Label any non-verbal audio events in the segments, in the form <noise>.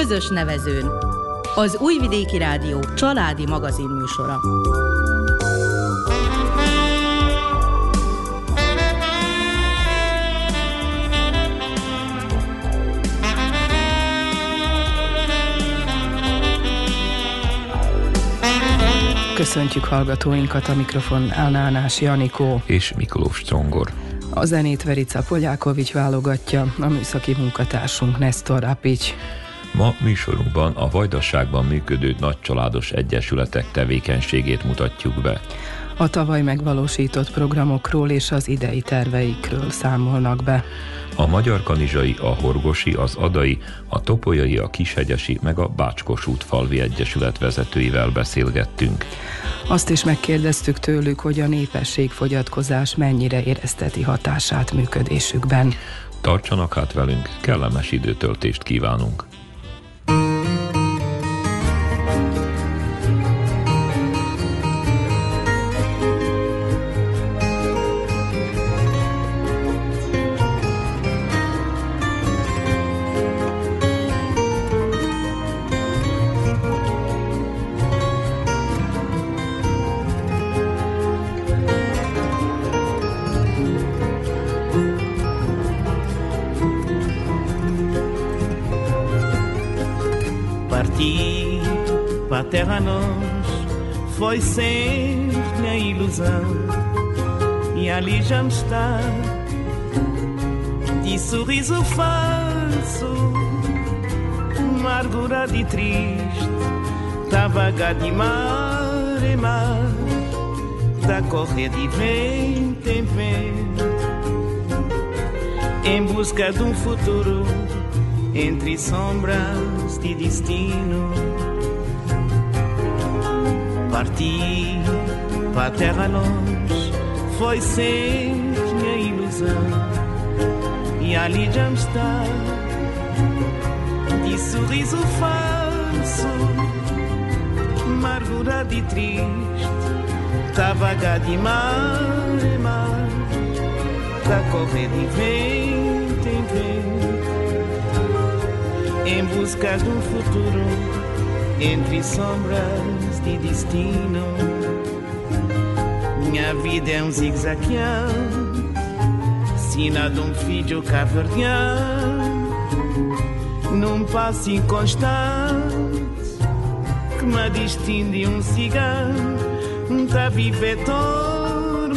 Közös nevezőn. Az Újvidéki Rádió családi magazin műsora. Köszöntjük hallgatóinkat a mikrofon Álnánás Janikó és Mikulós Strongor. A zenét Verica Polyákovics válogatja, a műszaki munkatársunk Nestor Apics. Ma műsorunkban a Vajdaságban működő nagycsaládos egyesületek tevékenységét mutatjuk be. A tavaly megvalósított programokról és az idei terveikről számolnak be. A Magyar Kanizsai, a Horgosi, az Adai, a Topolyai, a Kishegyesi, meg a Bácskos falvi Egyesület vezetőivel beszélgettünk. Azt is megkérdeztük tőlük, hogy a népességfogyatkozás mennyire érezteti hatását működésükben. Tartsanak hát velünk, kellemes időtöltést kívánunk! Foi sempre a ilusão. E ali já me está. De sorriso falso, amargurado e triste, tá vaga de mar em mar, tá correr de vento em vento, em busca de um futuro entre sombras de destino Parti para a terra longe, foi sempre minha ilusão. E ali já está, de sorriso falso, amargurado e triste, tá vaga de mar em mar, tá correr de vento em vento, em busca de um futuro entre sombras de destino. Minha vida é um zigue-zagueão, sina de um filho caverdiano, num passo inconstante que me distingue de um cigano, tá viver tormentado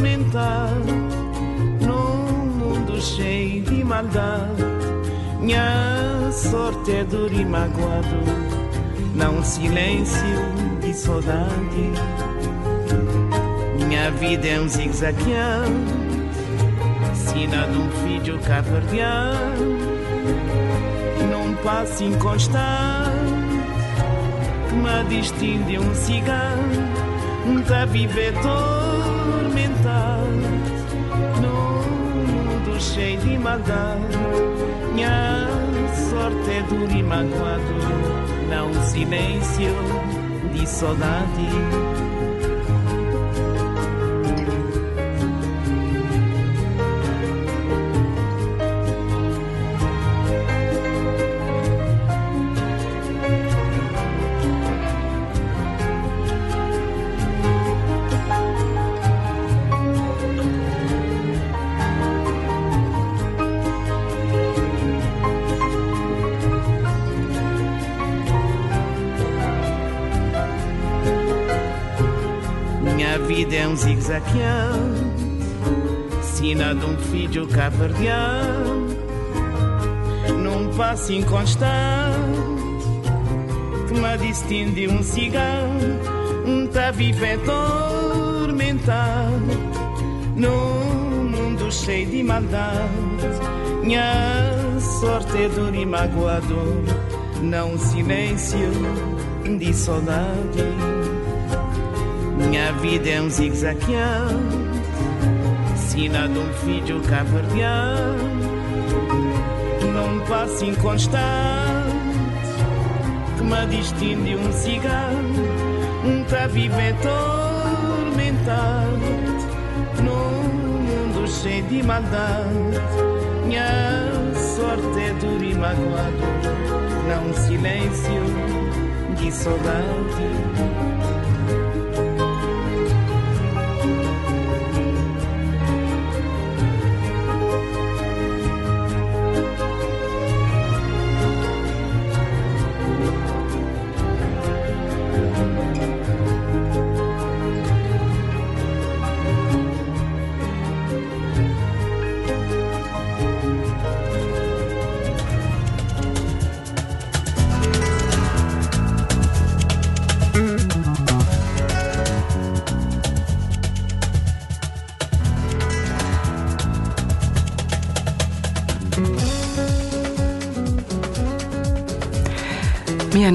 num mundo cheio de maldade. Minha sorte é dura e magoado não silêncio de saudade. Minha vida é um zigue-zagueão, sina de um filho caverdiano, num passo inconstante, que me distingue de um cigano, tá viver mundo cheio de maldade. Minha sorte é dura e magoado não silêncio di soldati de saudade. zigue-zagueão, sina de um filho caverdiano, num passo inconstante, que me distingue de um cigano, um tá viver tormentado, num mundo cheio de maldade. Minha sorte é dura e magoado, não silêncio de saudade. Minha vida é um zigue-zagueão, sina de um filho caverdiano, num passo inconstante, que me distingue um cigano, um tá viver tormentado, num mundo cheio de maldade. Minha sorte é duro e magoado, não silêncio de saudade.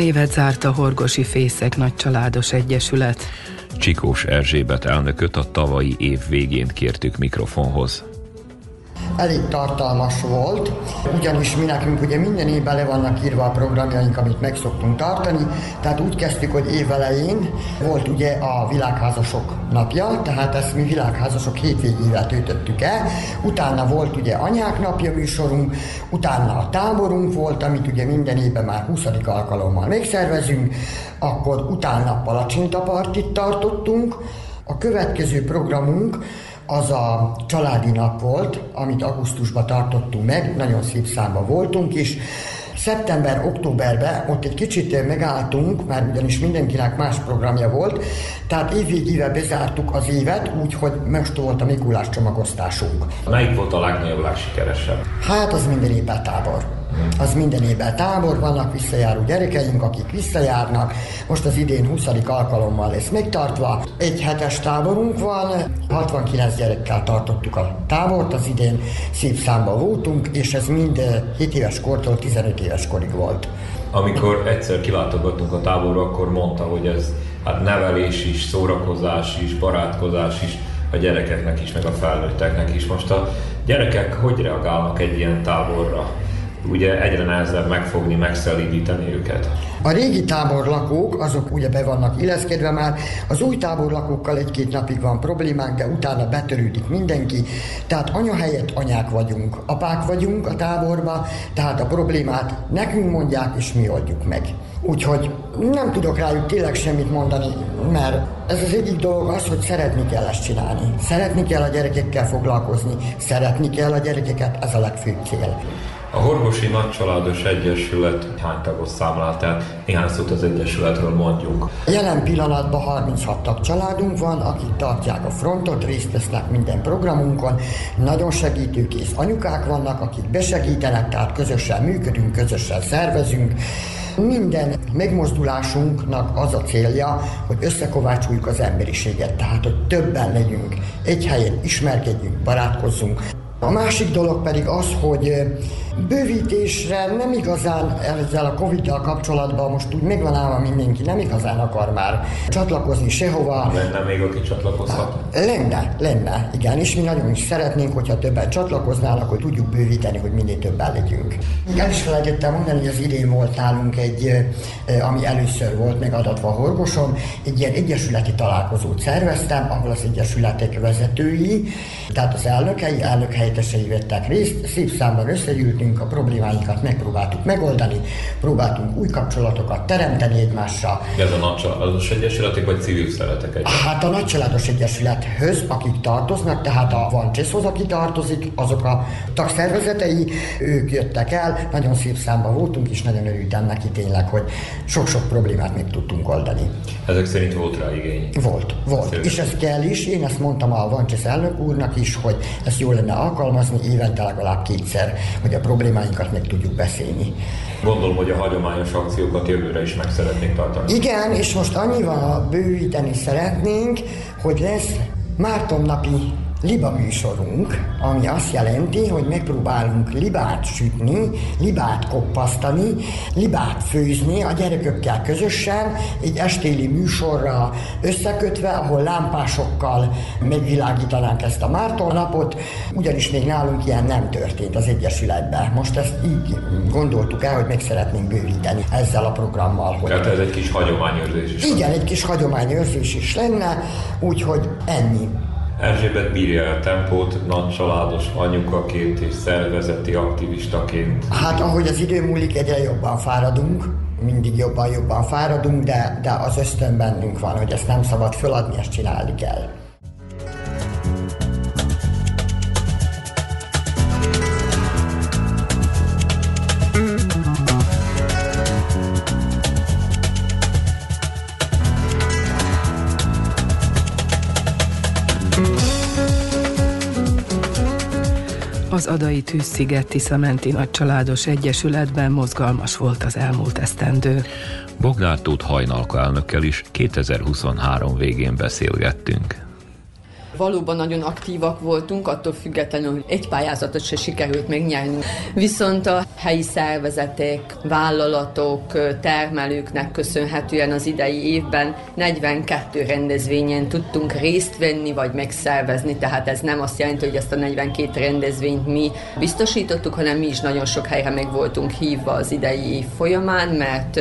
Évet zárt a Horgosi Fészek Nagycsaládos Egyesület? Csikós Erzsébet elnököt a tavalyi év végén kértük mikrofonhoz elég tartalmas volt, ugyanis mi nekünk ugye minden évben le vannak írva a programjaink, amit meg szoktunk tartani, tehát úgy kezdtük, hogy évelején volt ugye a világházasok napja, tehát ezt mi világházasok hétvégével töltöttük el, utána volt ugye anyák napja műsorunk, utána a táborunk volt, amit ugye minden évben már 20. alkalommal megszervezünk, akkor utána palacsintapartit tartottunk, a következő programunk az a családi nap volt, amit augusztusban tartottunk meg, nagyon szép számba voltunk is. Szeptember-októberben ott egy kicsit megálltunk, mert ugyanis mindenkinek más programja volt, tehát évvégével bezártuk az évet, úgyhogy most volt a Mikulás csomagosztásunk. Melyik volt a legnagyobb, legsikeresebb? Hát az minden évben tábor az minden évben tábor, vannak visszajáró gyerekeink, akik visszajárnak. Most az idén 20. alkalommal lesz megtartva. Egy hetes táborunk van, 69 gyerekkel tartottuk a tábort, az idén szép számba voltunk, és ez mind 7 éves kortól 15 éves korig volt. Amikor egyszer kilátogattunk a táborba, akkor mondta, hogy ez hát nevelés is, szórakozás is, barátkozás is, a gyerekeknek is, meg a felnőtteknek is. Most a gyerekek hogy reagálnak egy ilyen táborra? Ugye egyre nehezebb megfogni, megszelídíteni őket. A régi táborlakók, azok ugye be vannak illeszkedve már, az új táborlakókkal egy-két napig van problémánk, de utána betörődik mindenki, tehát anya helyett anyák vagyunk, apák vagyunk a táborba, tehát a problémát nekünk mondják, és mi oldjuk meg. Úgyhogy nem tudok rájuk tényleg semmit mondani, mert ez az egyik dolog az, hogy szeretni kell ezt csinálni. Szeretni kell a gyerekekkel foglalkozni, szeretni kell a gyerekeket, ez a legfőbb cél. A Horgosi Nagycsaládos Egyesület hány tagot számlál, tehát néhány szót az Egyesületről mondjuk. Jelen pillanatban 36 tag családunk van, akik tartják a frontot, részt vesznek minden programunkon, nagyon segítőkész anyukák vannak, akik besegítenek, tehát közösen működünk, közösen szervezünk. Minden megmozdulásunknak az a célja, hogy összekovácsoljuk az emberiséget, tehát hogy többen legyünk, egy helyen ismerkedjünk, barátkozzunk. A másik dolog pedig az, hogy bővítésre nem igazán ezzel a Covid-dal kapcsolatban most úgy megvan állva mindenki, nem igazán akar már csatlakozni sehova. Lenne még, aki csatlakozhat? Lenne, lenne, igen, és mi nagyon is szeretnénk, hogyha többen csatlakoznának, hogy tudjuk bővíteni, hogy minél többen legyünk. El is felejtettem mondani, hogy az idén volt nálunk egy, ami először volt megadatva Horgoson, egy ilyen egyesületi találkozót szerveztem, ahol az egyesületek vezetői, tehát az elnökei, elnökhelyettesei vettek részt, szép számban összegyűltünk, nekünk a problémáinkat megpróbáltuk megoldani, próbáltunk új kapcsolatokat teremteni egymással. Ez a nagycsaládos egyesületek, vagy civil szeretek egy? Hát a nagycsaládos egyesülethöz, akik tartoznak, tehát a Van Cseszhoz, aki tartozik, azok a tagszervezetei, ők jöttek el, nagyon szép számban voltunk, és nagyon örültem neki tényleg, hogy sok-sok problémát meg tudtunk oldani. Ezek szerint volt rá igény? Volt, volt. Szépen. És ez kell is, én ezt mondtam a Van Csesz elnök úrnak is, hogy ezt jó lenne alkalmazni évente legalább kétszer, hogy a problémáinkat meg tudjuk beszélni. Gondolom, hogy a hagyományos akciókat jövőre is meg szeretnénk tartani. Igen, és most annyival bővíteni szeretnénk, hogy lesz Márton napi liba műsorunk, ami azt jelenti, hogy megpróbálunk libát sütni, libát koppasztani, libát főzni a gyerekökkel közösen, egy estéli műsorra összekötve, ahol lámpásokkal megvilágítanánk ezt a Márton napot, ugyanis még nálunk ilyen nem történt az Egyesületben. Most ezt így gondoltuk el, hogy meg szeretnénk bővíteni ezzel a programmal. Hogy Tehát ez egy kis hagyományőrzés is. Igen, egy kis hagyományőrzés is lenne, úgyhogy ennyi. Erzsébet bírja a tempót, nagy családos anyukaként és szervezeti aktivistaként. Hát ahogy az idő múlik, egyre jobban fáradunk, mindig jobban-jobban fáradunk, de, de az ösztön bennünk van, hogy ezt nem szabad föladni, ezt csinálni kell. Az Adai Tűzsziget Tiszamenti Nagycsaládos Egyesületben mozgalmas volt az elmúlt esztendő. Bognár Tóth hajnalka elnökkel is 2023 végén beszélgettünk. Valóban nagyon aktívak voltunk, attól függetlenül, hogy egy pályázatot se sikerült megnyerni. Viszont a helyi szervezetek, vállalatok, termelőknek köszönhetően az idei évben 42 rendezvényen tudtunk részt venni, vagy megszervezni, tehát ez nem azt jelenti, hogy ezt a 42 rendezvényt mi biztosítottuk, hanem mi is nagyon sok helyre meg voltunk hívva az idei év folyamán, mert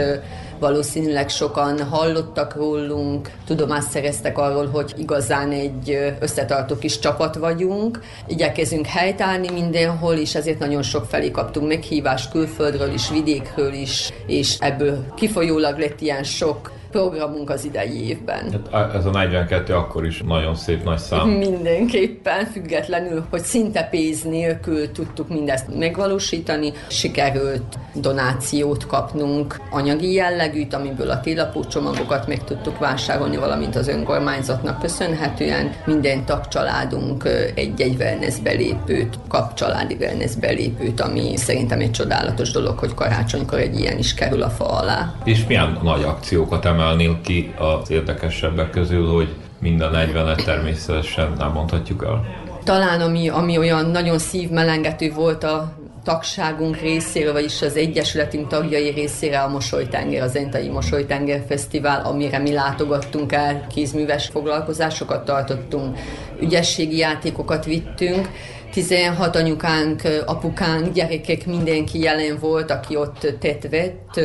valószínűleg sokan hallottak rólunk, tudomást szereztek arról, hogy igazán egy összetartó kis csapat vagyunk. Igyekezünk helytállni mindenhol, és ezért nagyon sok felé kaptunk meghívást külföldről is, vidékről is, és ebből kifolyólag lett ilyen sok programunk az idei évben. Hát ez a 42 akkor is nagyon szép nagy szám. <laughs> Mindenképpen, függetlenül, hogy szinte pénz nélkül tudtuk mindezt megvalósítani. Sikerült donációt kapnunk, anyagi jellegűt, amiből a télapó csomagokat meg tudtuk vásárolni, valamint az önkormányzatnak köszönhetően. Minden tagcsaládunk egy-egy wellness belépőt kap, családi wellness belépőt, ami szerintem egy csodálatos dolog, hogy karácsonykor egy ilyen is kerül a fa alá. És milyen nagy akciókat emel emelnél ki az érdekesebbek közül, hogy mind a 40-et természetesen nem mondhatjuk el? Talán ami, ami olyan nagyon szívmelengető volt a tagságunk részéről, vagyis az Egyesületünk tagjai részére a Mosolytenger, az Entai Mosolytenger Fesztivál, amire mi látogattunk el, kézműves foglalkozásokat tartottunk, ügyességi játékokat vittünk, 16 anyukánk, apukánk, gyerekek, mindenki jelen volt, aki ott tett vett.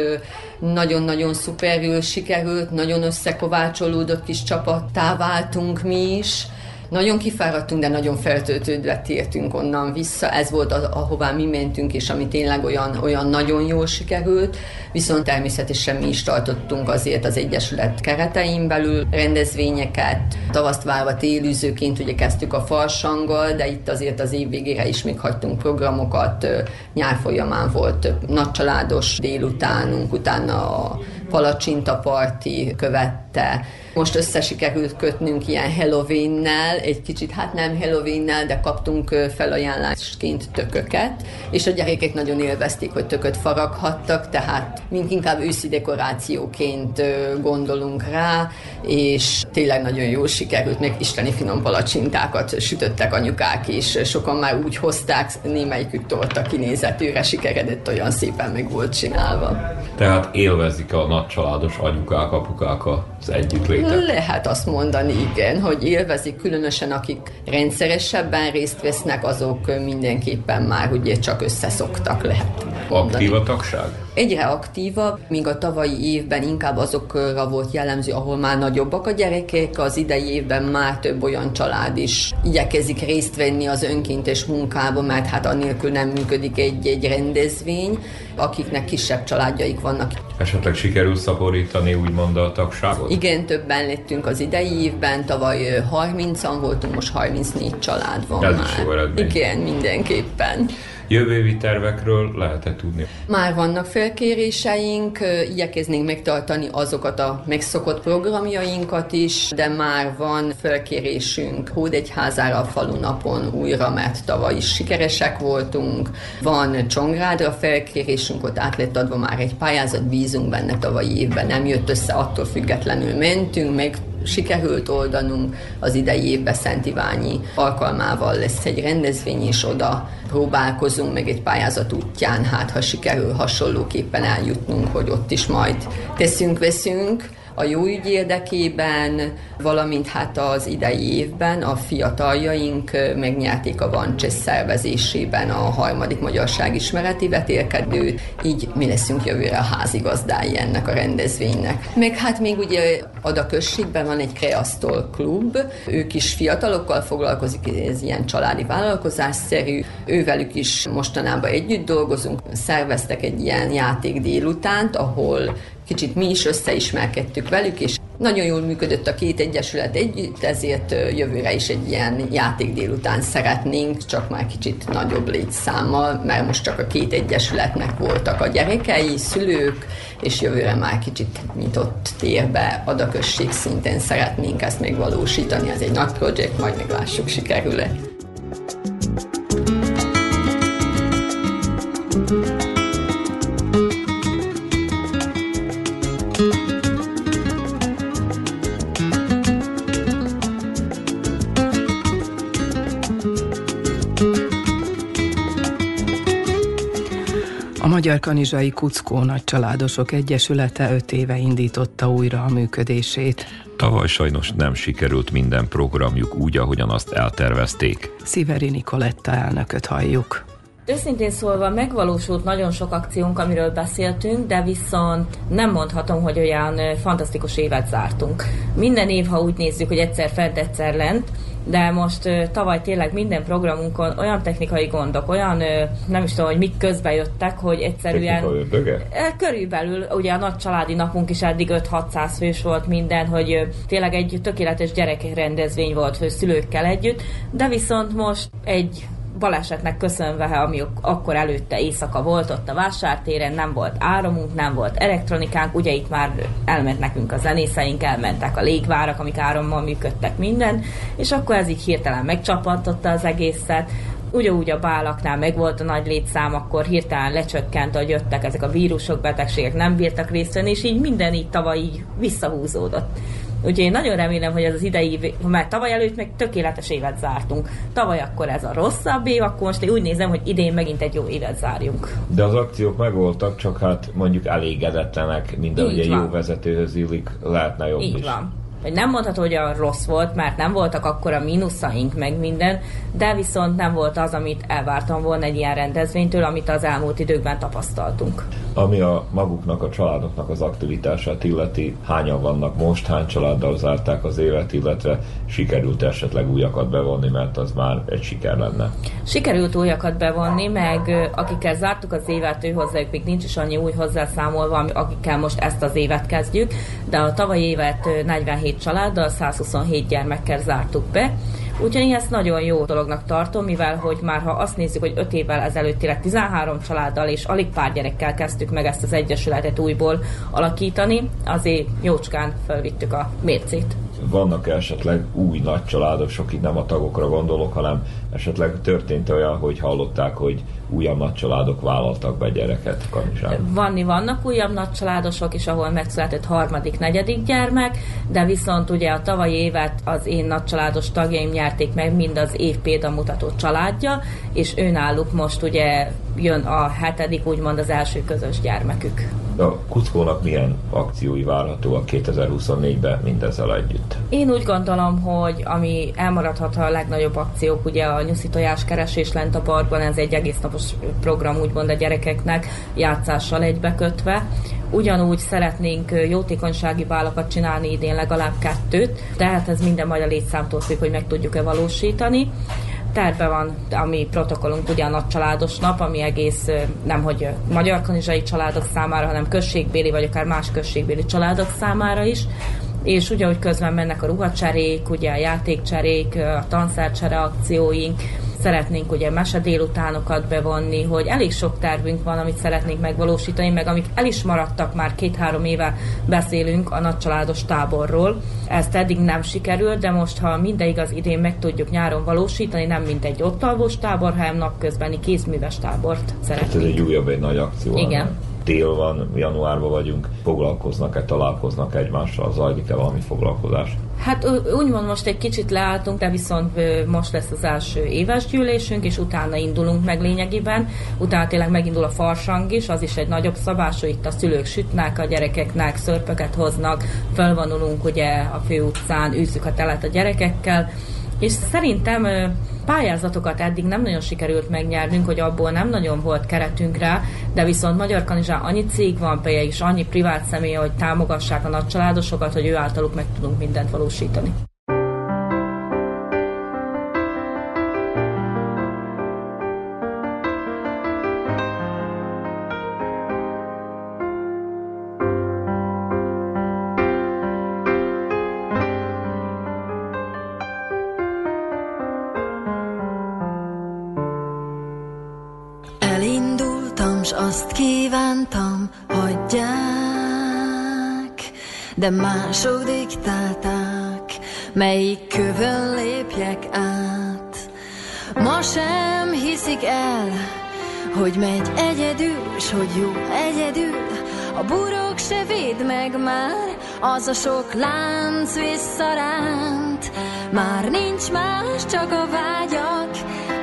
Nagyon-nagyon szuperül sikerült, nagyon összekovácsolódott kis csapattá váltunk mi is nagyon kifáradtunk, de nagyon feltöltődve tértünk onnan vissza. Ez volt az, ahová mi mentünk, és ami tényleg olyan, olyan nagyon jól sikerült. Viszont természetesen mi is tartottunk azért az Egyesület keretein belül rendezvényeket. Tavaszt várva télűzőként ugye kezdtük a farsanggal, de itt azért az év végére is még hagytunk programokat. Nyár folyamán volt nagycsaládos délutánunk, utána a palacsinta parti követte. Most összesikerült kötnünk ilyen Halloween-nel, egy kicsit, hát nem Halloween-nel, de kaptunk felajánlásként tököket, és a gyerekek nagyon élvezték, hogy tököt faraghattak, tehát mink inkább őszi dekorációként gondolunk rá, és tényleg nagyon jól sikerült, még isteni finom palacsintákat sütöttek anyukák is, sokan már úgy hozták, némelyikük torta kinézetűre sikeredett, olyan szépen meg volt csinálva. Tehát élvezik a nagycsaládos anyukák, apukák az Lehet azt mondani, igen, hogy élvezik, különösen akik rendszeresebben részt vesznek, azok mindenképpen már ugye csak összeszoktak lehet. Aktív a tagság? Egyre aktívabb, míg a tavalyi évben inkább azokra volt jellemző, ahol már nagyobbak a gyerekek, az idei évben már több olyan család is igyekezik részt venni az önkéntes munkába, mert hát annélkül nem működik egy-egy rendezvény, akiknek kisebb családjaik vannak. Esetleg sikerül szaporítani úgymond a tagságot? Igen, többen lettünk az idei évben, tavaly 30-an voltunk, most 34 család van Ez már. is jó eredmény. Igen, mindenképpen. Jövő évi tervekről lehet-e tudni? Már vannak felkéréseink, igyekeznénk megtartani azokat a megszokott programjainkat is, de már van felkérésünk Hódegyházára a falunapon újra, mert tavaly is sikeresek voltunk. Van Csongrádra felkérésünk, ott át lett adva már egy pályázat, bízunk benne tavalyi évben, nem jött össze, attól függetlenül mentünk, meg sikerült oldanunk. Az idei évben Szent Iványi alkalmával lesz egy rendezvény, és oda próbálkozunk meg egy pályázat útján, hát ha sikerül hasonlóképpen eljutnunk, hogy ott is majd teszünk-veszünk a jó ügy érdekében, valamint hát az idei évben a fiataljaink megnyerték a Vancsesz szervezésében a harmadik magyarság ismereti vetélkedőt, így mi leszünk jövőre a házigazdái ennek a rendezvénynek. Meg hát még ugye Ada községben van egy Kreasztol klub, ők is fiatalokkal foglalkozik, ez ilyen családi vállalkozásszerű, ővelük is mostanában együtt dolgozunk, szerveztek egy ilyen játék délutánt, ahol kicsit mi is összeismerkedtük velük, és nagyon jól működött a két egyesület együtt, ezért jövőre is egy ilyen játék délután szeretnénk, csak már kicsit nagyobb létszámmal, mert most csak a két egyesületnek voltak a gyerekei, szülők, és jövőre már kicsit nyitott térbe, adakösség szinten szeretnénk ezt megvalósítani. Ez egy nagy projekt, majd meglássuk, sikerül-e. Magyar Kanizsai Kuckó Nagycsaládosok Egyesülete öt éve indította újra a működését. Tavaly sajnos nem sikerült minden programjuk úgy, ahogyan azt eltervezték. Sziveri Nikoletta elnököt halljuk. Őszintén szólva megvalósult nagyon sok akciónk, amiről beszéltünk, de viszont nem mondhatom, hogy olyan fantasztikus évet zártunk. Minden év, ha úgy nézzük, hogy egyszer fent, egyszer lent, de most tavaly tényleg minden programunkon olyan technikai gondok, olyan nem is tudom, hogy mik közbe jöttek, hogy egyszerűen... Körülbelül, ugye a nagy családi napunk is eddig 5-600 fős volt minden, hogy tényleg egy tökéletes gyerekrendezvény volt szülőkkel együtt, de viszont most egy balesetnek köszönve, ami akkor előtte éjszaka volt ott a vásártéren, nem volt áramunk, nem volt elektronikánk, ugye itt már elment nekünk a zenészeink, elmentek a légvárak, amik árammal működtek minden, és akkor ez így hirtelen megcsapantotta az egészet, ugyanúgy a bálaknál meg volt a nagy létszám, akkor hirtelen lecsökkent, hogy jöttek ezek a vírusok, betegségek, nem bírtak részt venni, és így minden így tavaly így visszahúzódott. Úgyhogy én nagyon remélem, hogy ez az idei, mert tavaly előtt meg tökéletes évet zártunk. Tavaly akkor ez a rosszabb év, akkor most én úgy nézem, hogy idén megint egy jó évet zárjunk. De az akciók megvoltak, csak hát mondjuk elégedetlenek, minden ugye jó vezetőhöz illik, lehetne jobb Így is. van vagy nem mondható, hogy a rossz volt, mert nem voltak akkor a mínuszaink meg minden, de viszont nem volt az, amit elvártam volna egy ilyen rendezvénytől, amit az elmúlt időkben tapasztaltunk. Ami a maguknak, a családoknak az aktivitását illeti, hányan vannak most, hány családdal zárták az évet, illetve sikerült esetleg újakat bevonni, mert az már egy siker lenne. Sikerült újakat bevonni, meg akikkel zártuk az évet, ő hozzájuk még nincs is annyi új hozzászámolva, akikkel most ezt az évet kezdjük, de a tavalyi évet 47 családdal, 127 gyermekkel zártuk be, Úgyhogy én ezt nagyon jó dolognak tartom, mivel hogy már ha azt nézzük, hogy 5 évvel ezelőtt tényleg 13 családdal és alig pár gyerekkel kezdtük meg ezt az egyesületet újból alakítani, azért jócskán felvittük a mércét. Vannak esetleg új nagy családok, sok itt nem a tagokra gondolok, hanem esetleg történt olyan, hogy hallották, hogy újabb nagy családok vállaltak be gyereket Kanizsában? Vanni vannak újabb nagy családosok is, ahol megszületett harmadik, negyedik gyermek, de viszont ugye a tavalyi évet az én nagy családos tagjaim nyerték meg mind az év példamutató családja, és önálluk most ugye jön a hetedik, úgymond az első közös gyermekük. A Kuckónak milyen akciói várhatóak 2024-ben mindezzel együtt? Én úgy gondolom, hogy ami elmaradhat a legnagyobb akciók, ugye a nyuszi tojás keresés lent a parkban, ez egy egész napos program úgymond a gyerekeknek játszással egybekötve. Ugyanúgy szeretnénk jótékonysági bálakat csinálni idén legalább kettőt, tehát ez minden majd a létszámtól függ, hogy meg tudjuk-e valósítani terve van a mi protokollunk ugye a nagy családos nap, ami egész nem hogy magyar kanizsai családok számára, hanem községbéli vagy akár más községbéli családok számára is és ugye, hogy közben mennek a ruhacserék, ugye a játékcserék, a tanszercsere akcióink, szeretnénk ugye mese délutánokat bevonni, hogy elég sok tervünk van, amit szeretnénk megvalósítani, meg amik el is maradtak, már két-három éve beszélünk a nagycsaládos táborról. Ezt eddig nem sikerült, de most, ha minden igaz, idén meg tudjuk nyáron valósítani, nem mint egy ott alvós tábor, hanem napközbeni kézműves tábort szeretnénk. Hát ez egy újabb, egy nagy akció. Igen. Nem? Tél van, januárban vagyunk, foglalkoznak-e, találkoznak egymással, zajlik-e valami foglalkozás? Hát úgymond most egy kicsit leálltunk, de viszont most lesz az első éves gyűlésünk, és utána indulunk meg lényegében. Utána tényleg megindul a farsang is, az is egy nagyobb szabás, hogy itt a szülők sütnek, a gyerekeknek szörpöket hoznak, fölvonulunk ugye a főutcán, űzzük a telet a gyerekekkel, és szerintem pályázatokat eddig nem nagyon sikerült megnyernünk, hogy abból nem nagyon volt keretünk rá, de viszont Magyar Kanizsán annyi cég van például, és annyi privát személy, hogy támogassák a nagycsaládosokat, hogy ő általuk meg tudunk mindent valósítani. De mások diktálták, melyik kövön lépjek át. Ma sem hiszik el, hogy megy egyedül, s hogy jó egyedül, a burok se véd meg már, az a sok lánc visszaránt. Már nincs más, csak a vágyak,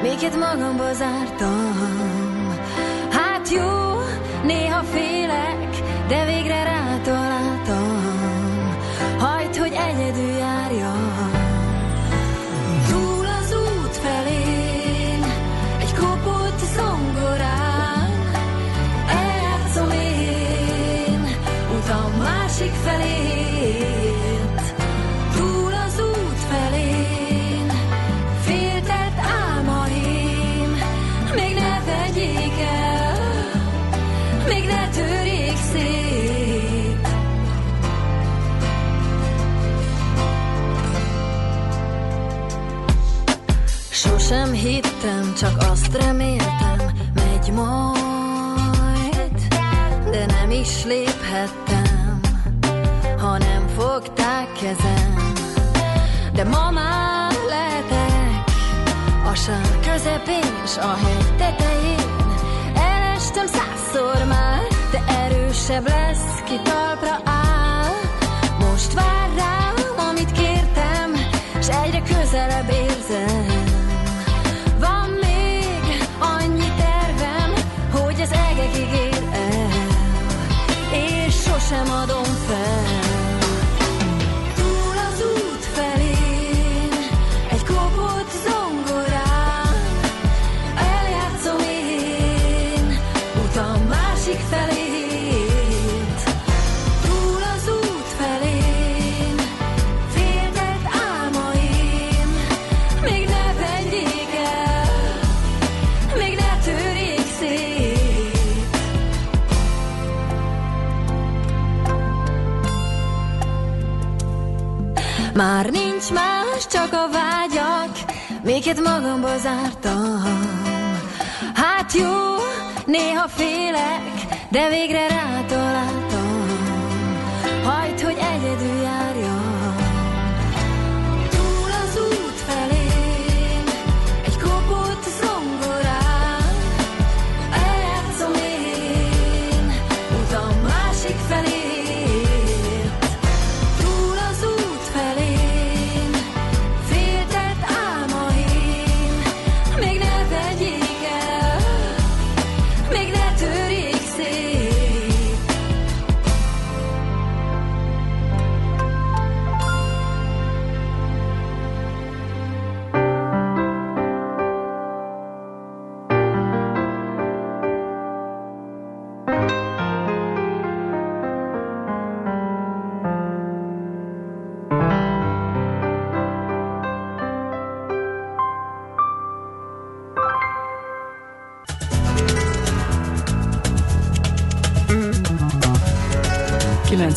miket magamba zártam. Hát jó, néha félek, reméltem, megy majd, de nem is léphettem, ha nem fogták kezem. De ma már lehetek a sár közepén, s a hegy tetején. Elestem százszor már, de erősebb lesz, ki talpra áll. Most vár rám, amit kértem, s egyre közelebb érzem. Sosem adom fel. Miket magamba zártam. Hát jó, néha félek, de végre rátaláltam.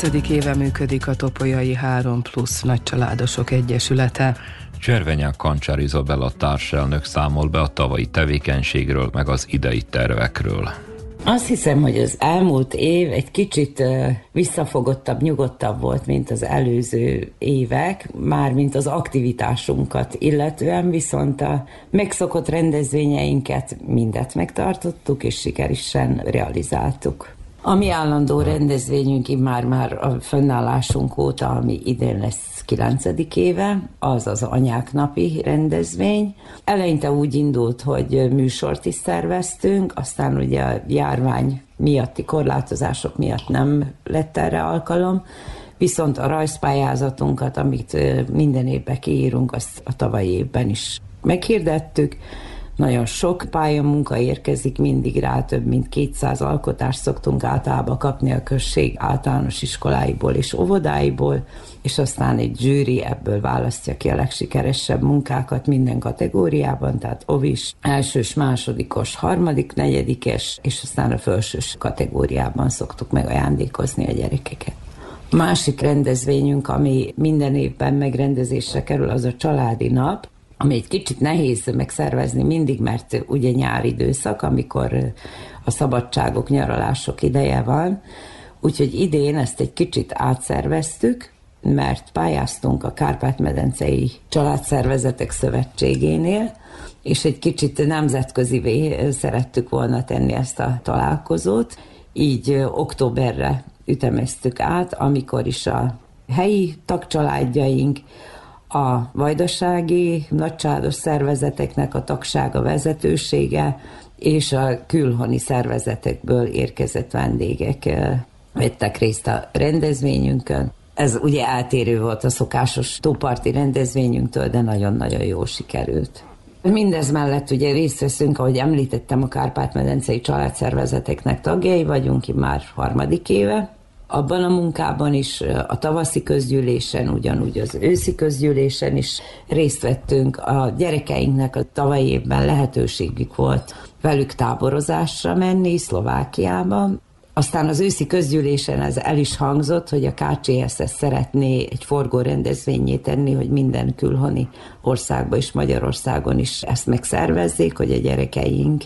25. éve működik a Topolyai 3 plusz nagycsaládosok egyesülete. Cservenyák Kancsár Izabella társelnök számol be a tavalyi tevékenységről, meg az idei tervekről. Azt hiszem, hogy az elmúlt év egy kicsit visszafogottabb, nyugodtabb volt, mint az előző évek, már mint az aktivitásunkat illetően, viszont a megszokott rendezvényeinket mindet megtartottuk, és sikeresen realizáltuk mi állandó rendezvényünk már már a fönnállásunk óta, ami idén lesz 9. éve, az az anyák napi rendezvény. Eleinte úgy indult, hogy műsort is szerveztünk, aztán ugye a járvány miatti korlátozások miatt nem lett erre alkalom, viszont a rajzpályázatunkat, amit minden évben kiírunk, azt a tavalyi évben is meghirdettük, nagyon sok pályamunka érkezik mindig rá, több mint 200 alkotást szoktunk általában kapni a község általános iskoláiból és óvodáiból, és aztán egy zsűri ebből választja ki a legsikeresebb munkákat minden kategóriában, tehát ovis, elsős, másodikos, harmadik, negyedikes, és aztán a felsős kategóriában szoktuk meg ajándékozni a gyerekeket. Másik rendezvényünk, ami minden évben megrendezésre kerül, az a családi nap, ami egy kicsit nehéz megszervezni mindig, mert ugye nyári időszak, amikor a szabadságok, nyaralások ideje van, úgyhogy idén ezt egy kicsit átszerveztük, mert pályáztunk a Kárpát-medencei Családszervezetek Szövetségénél, és egy kicsit nemzetközivé szerettük volna tenni ezt a találkozót, így októberre ütemeztük át, amikor is a helyi tagcsaládjaink, a vajdasági nagycsádos szervezeteknek a tagsága vezetősége és a külhoni szervezetekből érkezett vendégek eh, vettek részt a rendezvényünkön. Ez ugye eltérő volt a szokásos tóparti rendezvényünktől, de nagyon-nagyon jól sikerült. Mindez mellett ugye részt veszünk, ahogy említettem, a Kárpát-medencei családszervezeteknek tagjai vagyunk, már harmadik éve, abban a munkában is, a tavaszi közgyűlésen, ugyanúgy az őszi közgyűlésen is részt vettünk. A gyerekeinknek a tavalyi évben lehetőségük volt velük táborozásra menni Szlovákiába, aztán az őszi közgyűlésen ez el is hangzott, hogy a KCSS szeretné egy forgó rendezvényé tenni, hogy minden külhoni országban és Magyarországon is ezt megszervezzék, hogy a gyerekeink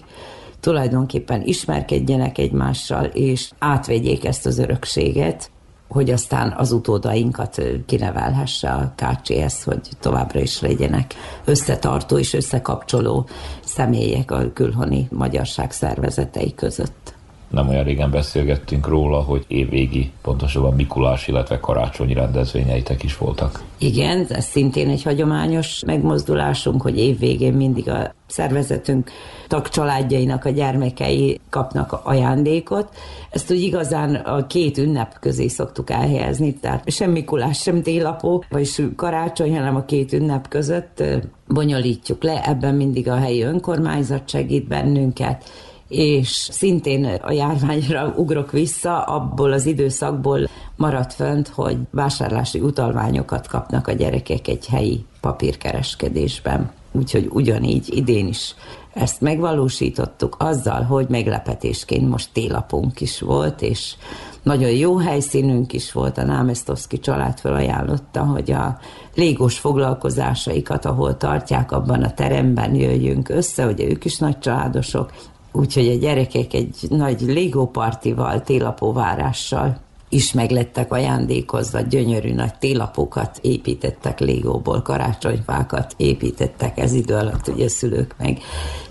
tulajdonképpen ismerkedjenek egymással, és átvegyék ezt az örökséget, hogy aztán az utódainkat kinevelhesse a KCS, hogy továbbra is legyenek összetartó és összekapcsoló személyek a külhoni magyarság szervezetei között nem olyan régen beszélgettünk róla, hogy évvégi, pontosabban Mikulás, illetve karácsonyi rendezvényeitek is voltak. Igen, ez szintén egy hagyományos megmozdulásunk, hogy évvégén mindig a szervezetünk tagcsaládjainak a gyermekei kapnak ajándékot. Ezt úgy igazán a két ünnep közé szoktuk elhelyezni, tehát sem Mikulás, sem télapó, vagy karácsony, hanem a két ünnep között bonyolítjuk le, ebben mindig a helyi önkormányzat segít bennünket, és szintén a járványra ugrok vissza, abból az időszakból maradt fönt, hogy vásárlási utalványokat kapnak a gyerekek egy helyi papírkereskedésben. Úgyhogy ugyanígy idén is ezt megvalósítottuk azzal, hogy meglepetésként most télapunk is volt, és nagyon jó helyszínünk is volt, a Námesztoszki család felajánlotta, hogy a légós foglalkozásaikat, ahol tartják, abban a teremben jöjjünk össze, hogy ők is nagy családosok, Úgyhogy a gyerekek egy nagy légópartival, télapóvárással is meglettek ajándékozva, gyönyörű nagy télapokat építettek légóból, karácsonyfákat építettek, ez idő alatt ugye szülők meg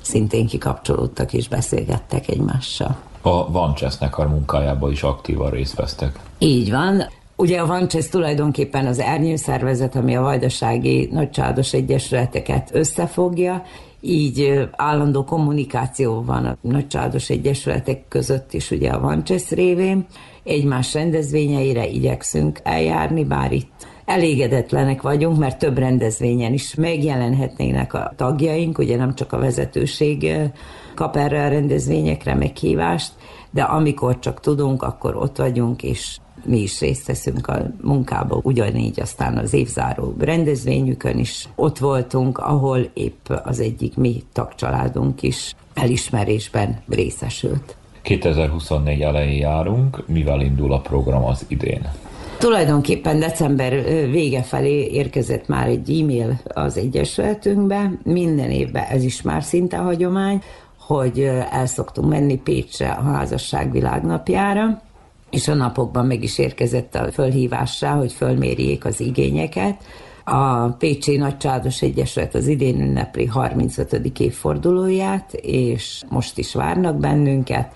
szintén kikapcsolódtak és beszélgettek egymással. A Vancsesznek a munkájába is aktívan részt vesztek. Így van. Ugye a Vancsesz tulajdonképpen az ernyő szervezet, ami a vajdasági nagycsádos egyesületeket összefogja, így állandó kommunikáció van a nagycsádos egyesületek között is, ugye a Vancsesz révén. Egymás rendezvényeire igyekszünk eljárni, bár itt elégedetlenek vagyunk, mert több rendezvényen is megjelenhetnének a tagjaink, ugye nem csak a vezetőség kap erre a rendezvényekre meghívást, de amikor csak tudunk, akkor ott vagyunk, és mi is részt veszünk a munkába, ugyanígy aztán az évzáró rendezvényükön is ott voltunk, ahol épp az egyik mi tagcsaládunk is elismerésben részesült. 2024 elején járunk, mivel indul a program az idén? Tulajdonképpen december vége felé érkezett már egy e-mail az Egyesületünkbe, minden évben ez is már szinte hagyomány, hogy el szoktunk menni Pécsre a házasság világnapjára, és a napokban meg is érkezett a fölhívásra, hogy fölmérjék az igényeket. A Pécsi Nagycsádos Egyesület az idén ünnepli 35. évfordulóját, és most is várnak bennünket.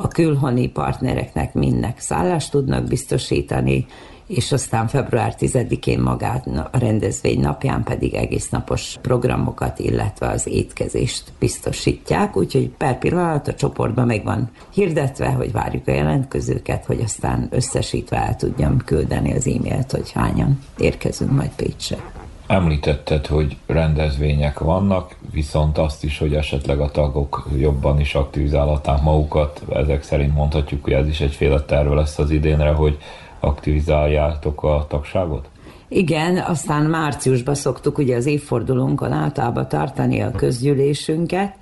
a külhoni partnereknek mindnek szállást tudnak biztosítani, és aztán február 10-én magát a rendezvény napján pedig egész napos programokat, illetve az étkezést biztosítják, úgyhogy per pillanat a csoportban meg van hirdetve, hogy várjuk a jelentkezőket, hogy aztán összesítve el tudjam küldeni az e-mailt, hogy hányan érkezünk majd Pécsre. Említetted, hogy rendezvények vannak, viszont azt is, hogy esetleg a tagok jobban is aktivizálhatnák magukat. Ezek szerint mondhatjuk, hogy ez is egyféle terve lesz az idénre, hogy aktivizáljátok a tagságot? Igen, aztán márciusban szoktuk ugye az évfordulónkon általában tartani a közgyűlésünket,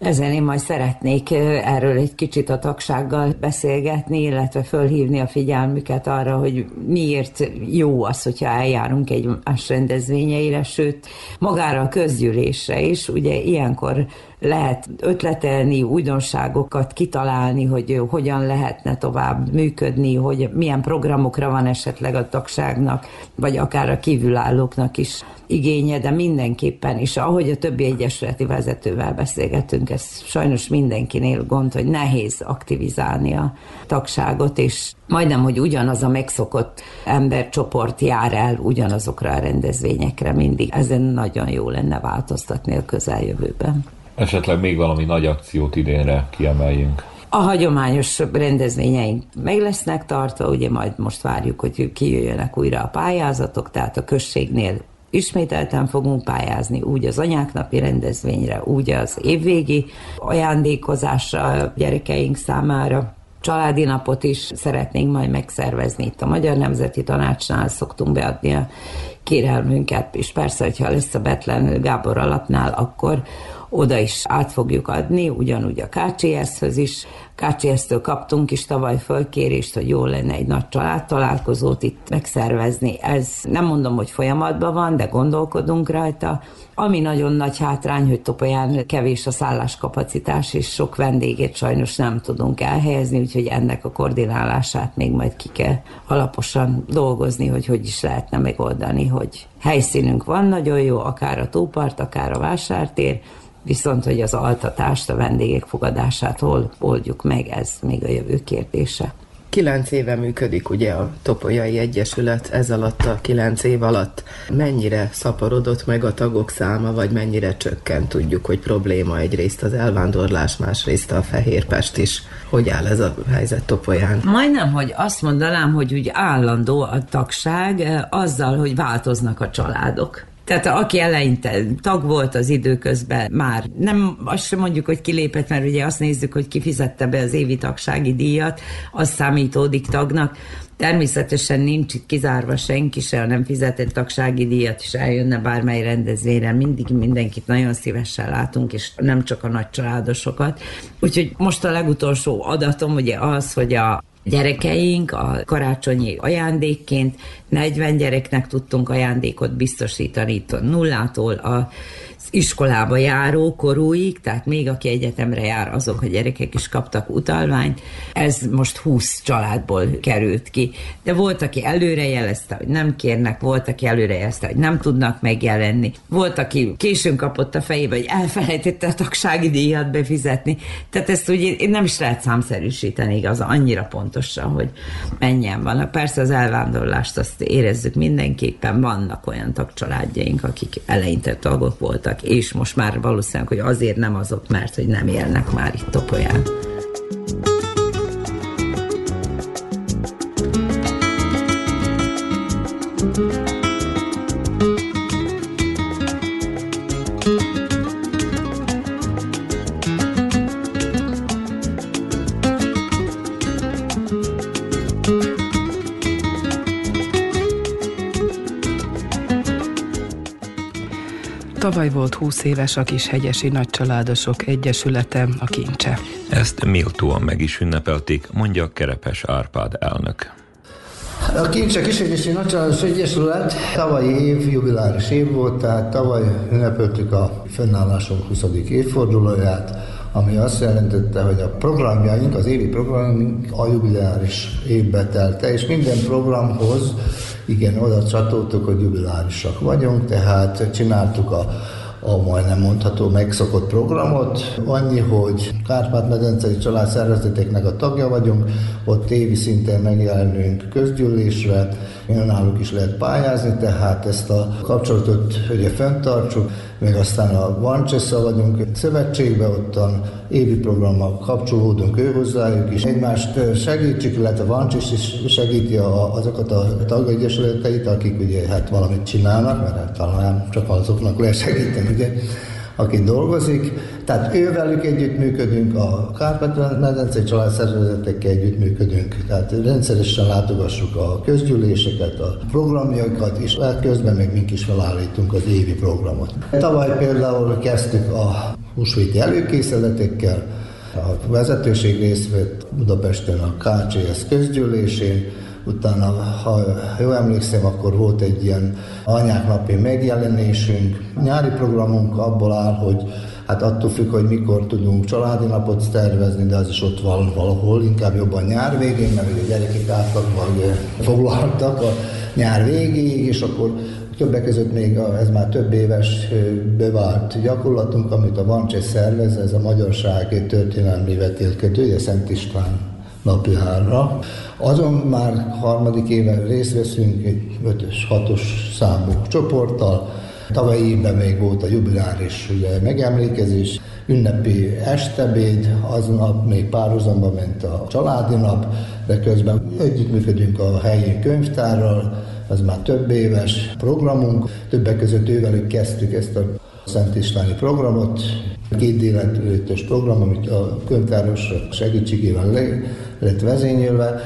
ezen én majd szeretnék erről egy kicsit a tagsággal beszélgetni, illetve fölhívni a figyelmüket arra, hogy miért jó az, hogyha eljárunk egy más rendezvényeire, sőt, magára a közgyűlésre is. Ugye ilyenkor lehet ötletelni, újdonságokat kitalálni, hogy hogyan lehetne tovább működni, hogy milyen programokra van esetleg a tagságnak, vagy akár a kívülállóknak is igénye, de mindenképpen, és ahogy a többi egyesületi vezetővel beszélgetünk, ez sajnos mindenkinél gond, hogy nehéz aktivizálni a tagságot, és majdnem, hogy ugyanaz a megszokott embercsoport jár el ugyanazokra a rendezvényekre mindig. Ezen nagyon jó lenne változtatni a közeljövőben. Esetleg még valami nagy akciót idénre kiemeljünk. A hagyományos rendezvényeink meg lesznek tartva, ugye majd most várjuk, hogy kijöjjenek újra a pályázatok, tehát a községnél ismételten fogunk pályázni, úgy az anyáknapi rendezvényre, úgy az évvégi ajándékozásra a gyerekeink számára. Családi napot is szeretnénk majd megszervezni itt a Magyar Nemzeti Tanácsnál, szoktunk beadni a kérelmünket, és persze, hogyha lesz a Betlen Gábor alapnál, akkor oda is át fogjuk adni, ugyanúgy a KCS-höz is. KCS-től kaptunk is tavaly fölkérést, hogy jó lenne egy nagy családtalálkozót itt megszervezni. Ez nem mondom, hogy folyamatban van, de gondolkodunk rajta. Ami nagyon nagy hátrány, hogy Topolyán kevés a szálláskapacitás, és sok vendégét sajnos nem tudunk elhelyezni, úgyhogy ennek a koordinálását még majd ki kell alaposan dolgozni, hogy hogy is lehetne megoldani, hogy helyszínünk van nagyon jó, akár a tópart, akár a vásártér, Viszont, hogy az altatást, a vendégek fogadását hol oldjuk meg, ez még a jövő kérdése. Kilenc éve működik ugye a Topolyai Egyesület, ez alatt a kilenc év alatt mennyire szaporodott meg a tagok száma, vagy mennyire csökkent? Tudjuk, hogy probléma egyrészt az elvándorlás, másrészt a Fehérpest is. Hogy áll ez a helyzet Topolyán? Majdnem, hogy azt mondanám, hogy úgy állandó a tagság eh, azzal, hogy változnak a családok. Tehát aki eleinte tag volt az időközben, már nem azt sem mondjuk, hogy kilépett, mert ugye azt nézzük, hogy kifizette be az évi tagsági díjat, az számítódik tagnak. Természetesen nincs itt kizárva senki se, ha nem fizetett tagsági díjat, és eljönne bármely rendezvényre, mindig mindenkit nagyon szívesen látunk, és nem csak a nagy családosokat. Úgyhogy most a legutolsó adatom ugye az, hogy a gyerekeink a karácsonyi ajándékként. 40 gyereknek tudtunk ajándékot biztosítani nullától a iskolába járó korúig, tehát még aki egyetemre jár, azok a gyerekek is kaptak utalványt. Ez most 20 családból került ki. De volt, aki előre jelezte, hogy nem kérnek, volt, aki előre jelezte, hogy nem tudnak megjelenni. Volt, aki későn kapott a fejébe, hogy elfelejtette a tagsági díjat befizetni. Tehát ezt ugye nem is lehet számszerűsíteni igaz, annyira pontosan, hogy mennyien vannak. Persze az elvándorlást azt érezzük mindenképpen, vannak olyan tagcsaládjaink, akik eleinte tagok voltak, és most már valószínűleg, hogy azért nem azok, mert hogy nem élnek már itt Topolyán. Tavaly volt 20 éves a kis hegyesi nagycsaládosok egyesülete, a kincse. Ezt méltóan meg is ünnepelték, mondja Kerepes Árpád elnök. A Kincse Kisegyesi Nagycsaládos Egyesület tavalyi év jubiláris év volt, tehát tavaly ünnepeltük a fennállásunk 20. évfordulóját, ami azt jelentette, hogy a programjaink, az évi programjaink a jubiláris évbe telte, és minden programhoz igen, oda csatoltuk, hogy jubilárisak vagyunk, tehát csináltuk a a majdnem mondható megszokott programot. Annyi, hogy Kárpát-medencei család szervezeteknek a tagja vagyunk, ott évi szinten megjelenünk közgyűlésre, náluk is lehet pályázni, tehát ezt a kapcsolatot ugye fenntartsuk, még aztán a Vancsessa vagyunk szövetségbe, ottan évi programmal kapcsolódunk ő hozzájuk is. Egymást segítsük, illetve Vancsis is segíti a, azokat a tagegyesületeit, akik ugye hát valamit csinálnak, mert hát talán csak azoknak lehet segíteni, ugye, aki dolgozik. Tehát ővelük együttműködünk, a Kárpát-medencei családszervezetekkel együttműködünk, tehát rendszeresen látogassuk a közgyűléseket, a programjaikat, és közben még mink is felállítunk az évi programot. Tavaly például kezdtük a húsvéti előkészületekkel, a vezetőség részt vett Budapesten a KCS közgyűlésén, utána, ha jól emlékszem, akkor volt egy ilyen anyák napi megjelenésünk. Nyári programunk abból áll, hogy hát attól függ, hogy mikor tudunk családi napot tervezni, de az is ott van valahol, inkább jobban nyár végén, mert ugye gyerekek átlagban foglaltak a nyár végéig, és akkor Többek között még a, ez már több éves bevált gyakorlatunk, amit a Vancses szervez, ez a Magyarság történelmi vetélkedője, Szent István napjára. Azon már harmadik éve részt veszünk egy 5-ös, 6-os számú csoporttal. Tavaly évben még volt a jubiláris ugye, megemlékezés, ünnepi estebéd, aznap még párhuzamba ment a családi nap, de közben együttműködünk a helyi könyvtárral, az már több éves programunk, többek között ővelük kezdtük ezt a Szent Istváni programot, két délelőttes program, amit a könyvtáros segítségével le, lett vezényelve.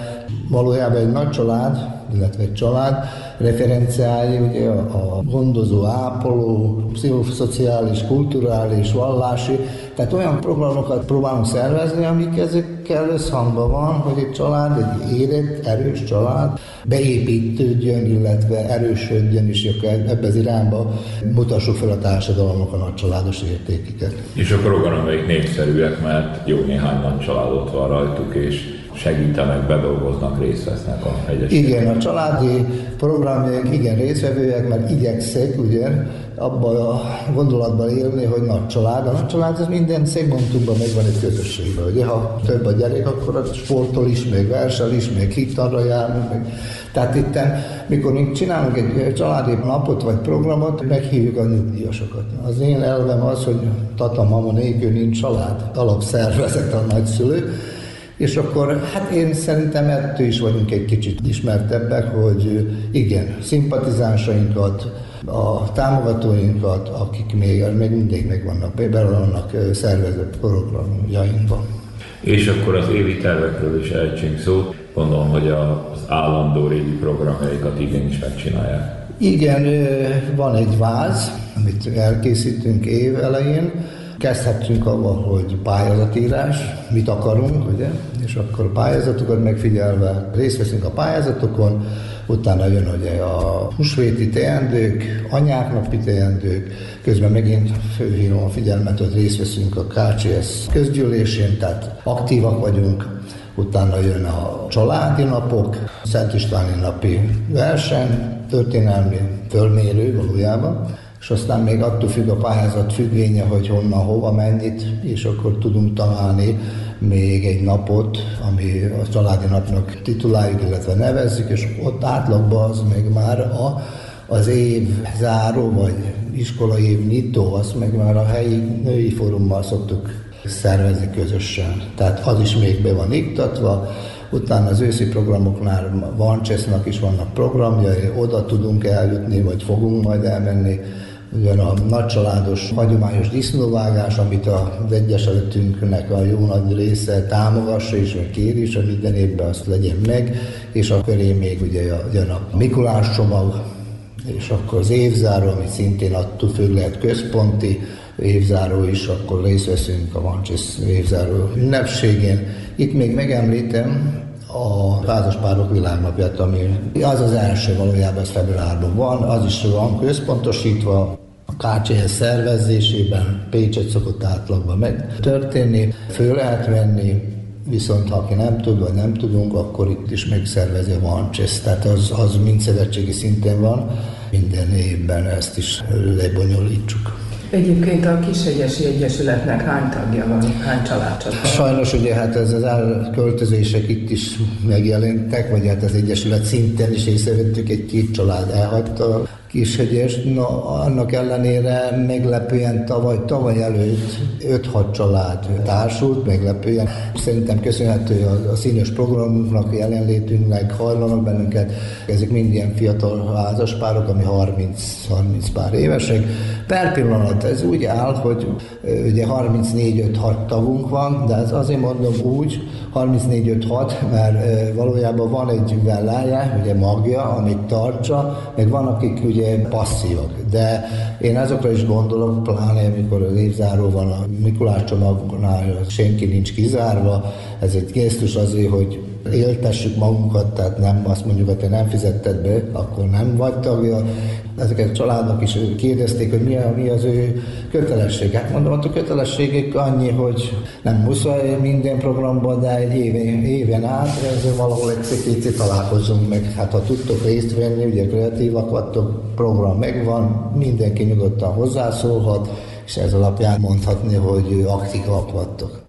Valójában egy nagy család, illetve egy család referenciái, ugye a, gondozó, ápoló, pszichoszociális, kulturális, vallási, tehát olyan programokat próbálunk szervezni, amik ezekkel összhangban van, hogy egy család, egy érett, erős család beépítődjön, illetve erősödjön, és ebbe az irányba mutassuk fel a társadalomnak a nagy családos értékeket. És a program, amelyik népszerűek, mert jó néhány nagy családot van rajtuk, és segítenek, bedolgoznak, részt vesznek a egyesületben. Igen, a családi programjaink igen részvevőek, mert igyekszek ugye abban a gondolatban élni, hogy nagy család. A nagy család az minden szegmentumban megvan egy közösségben. Ugye, ha több a gyerek, akkor a sportol is, még versel is, még hittanra jár, meg tehát itt, mikor mi csinálunk egy családi napot vagy programot, meghívjuk a nyugdíjasokat. Az én elvem az, hogy tata, mama nélkül nincs család, alapszervezet a nagyszülő, és akkor hát én szerintem ettől is vagyunk egy kicsit ismertebbek, hogy igen, szimpatizánsainkat, a támogatóinkat, akik még, még mindig meg vannak, bele vannak szervezett programjainkban. És akkor az évi tervekről is ejtsünk szó. Gondolom, hogy az állandó régi programjaikat igenis megcsinálják. Igen, van egy váz, amit elkészítünk év elején, Kezdhetünk avval, hogy pályázatírás, mit akarunk, ugye, és akkor pályázatokat megfigyelve részt veszünk a pályázatokon, utána jön ugye a húsvéti teendők, anyák napi teendők, közben megint főhívom a figyelmet, hogy részt veszünk a KCS közgyűlésén, tehát aktívak vagyunk, utána jön a családi napok, Szent Istváni napi verseny, történelmi fölmérő valójában, és aztán még attól függ a pályázat függvénye, hogy honnan, hova, mennyit, és akkor tudunk találni még egy napot, ami a családi napnak tituláljuk, illetve nevezzük, és ott átlagban az még már a, az év záró, vagy iskolai év nyitó, azt meg már a helyi női fórummal szoktuk szervezni közösen. Tehát az is még be van iktatva, utána az őszi programoknál van Csesznak is vannak programjai, oda tudunk eljutni, vagy fogunk majd elmenni, Ugyan a nagycsaládos hagyományos disznóvágás, amit az egyesületünknek a jó nagy része támogassa és kér is, hogy minden évben azt legyen meg, és a köré még ugye a, a Mikulás csomag, és akkor az évzáró, ami szintén attól függ lehet központi évzáró is, akkor részt veszünk a Mancsis évzáró ünnepségén. Itt még megemlítem, a házaspárok világnapját, ami az az első valójában, ez februárban van, az is van központosítva, a KCS szervezésében Pécset szokott átlagban megtörténni, föl lehet venni, viszont ha aki nem tud, vagy nem tudunk, akkor itt is megszervezi a Vancsesz, tehát az, az mind szövetségi szinten van, minden évben ezt is lebonyolítsuk. Egyébként a Kishegyesi Egyesületnek hány tagja van, hány családcsatlakozott? Sajnos ugye hát ez az elköltözések itt is megjelentek, vagy hát az Egyesület szinten is észrevettük, egy-két család elhagyta Kishegyes. Na, annak ellenére meglepően tavaly, tavaly előtt 5-6 család társult, meglepően. Szerintem köszönhető a, a színes programunknak, a jelenlétünknek, hajlanak bennünket. Ezek mind ilyen fiatal házaspárok, ami 30-30 pár évesek. Per pillanat ez úgy áll, hogy ugye 34-5-6 tagunk van, de ez azért mondom úgy, 34-5-6, mert valójában van egy vellája, ugye magja, amit tartsa, meg van, akik ugye passzívak. De én azokra is gondolok, pláne amikor az évzáró van a Mikulás csomagnál, senki nincs kizárva, ez egy gesztus azért, hogy éltessük magunkat, tehát nem azt mondjuk, hogy te nem fizetted be, akkor nem vagy tagja. Ezeket a családok is kérdezték, hogy mi, a, mi az ő kötelesség. Hát mondom, a kötelességek annyi, hogy nem muszáj minden programban, de egy éven, éven át ezzel valahol egy picit találkozunk meg. Hát ha tudtok részt venni, ugye kreatívak vagytok, program megvan, mindenki nyugodtan hozzászólhat, és ez alapján mondhatni, hogy aktívak vagytok.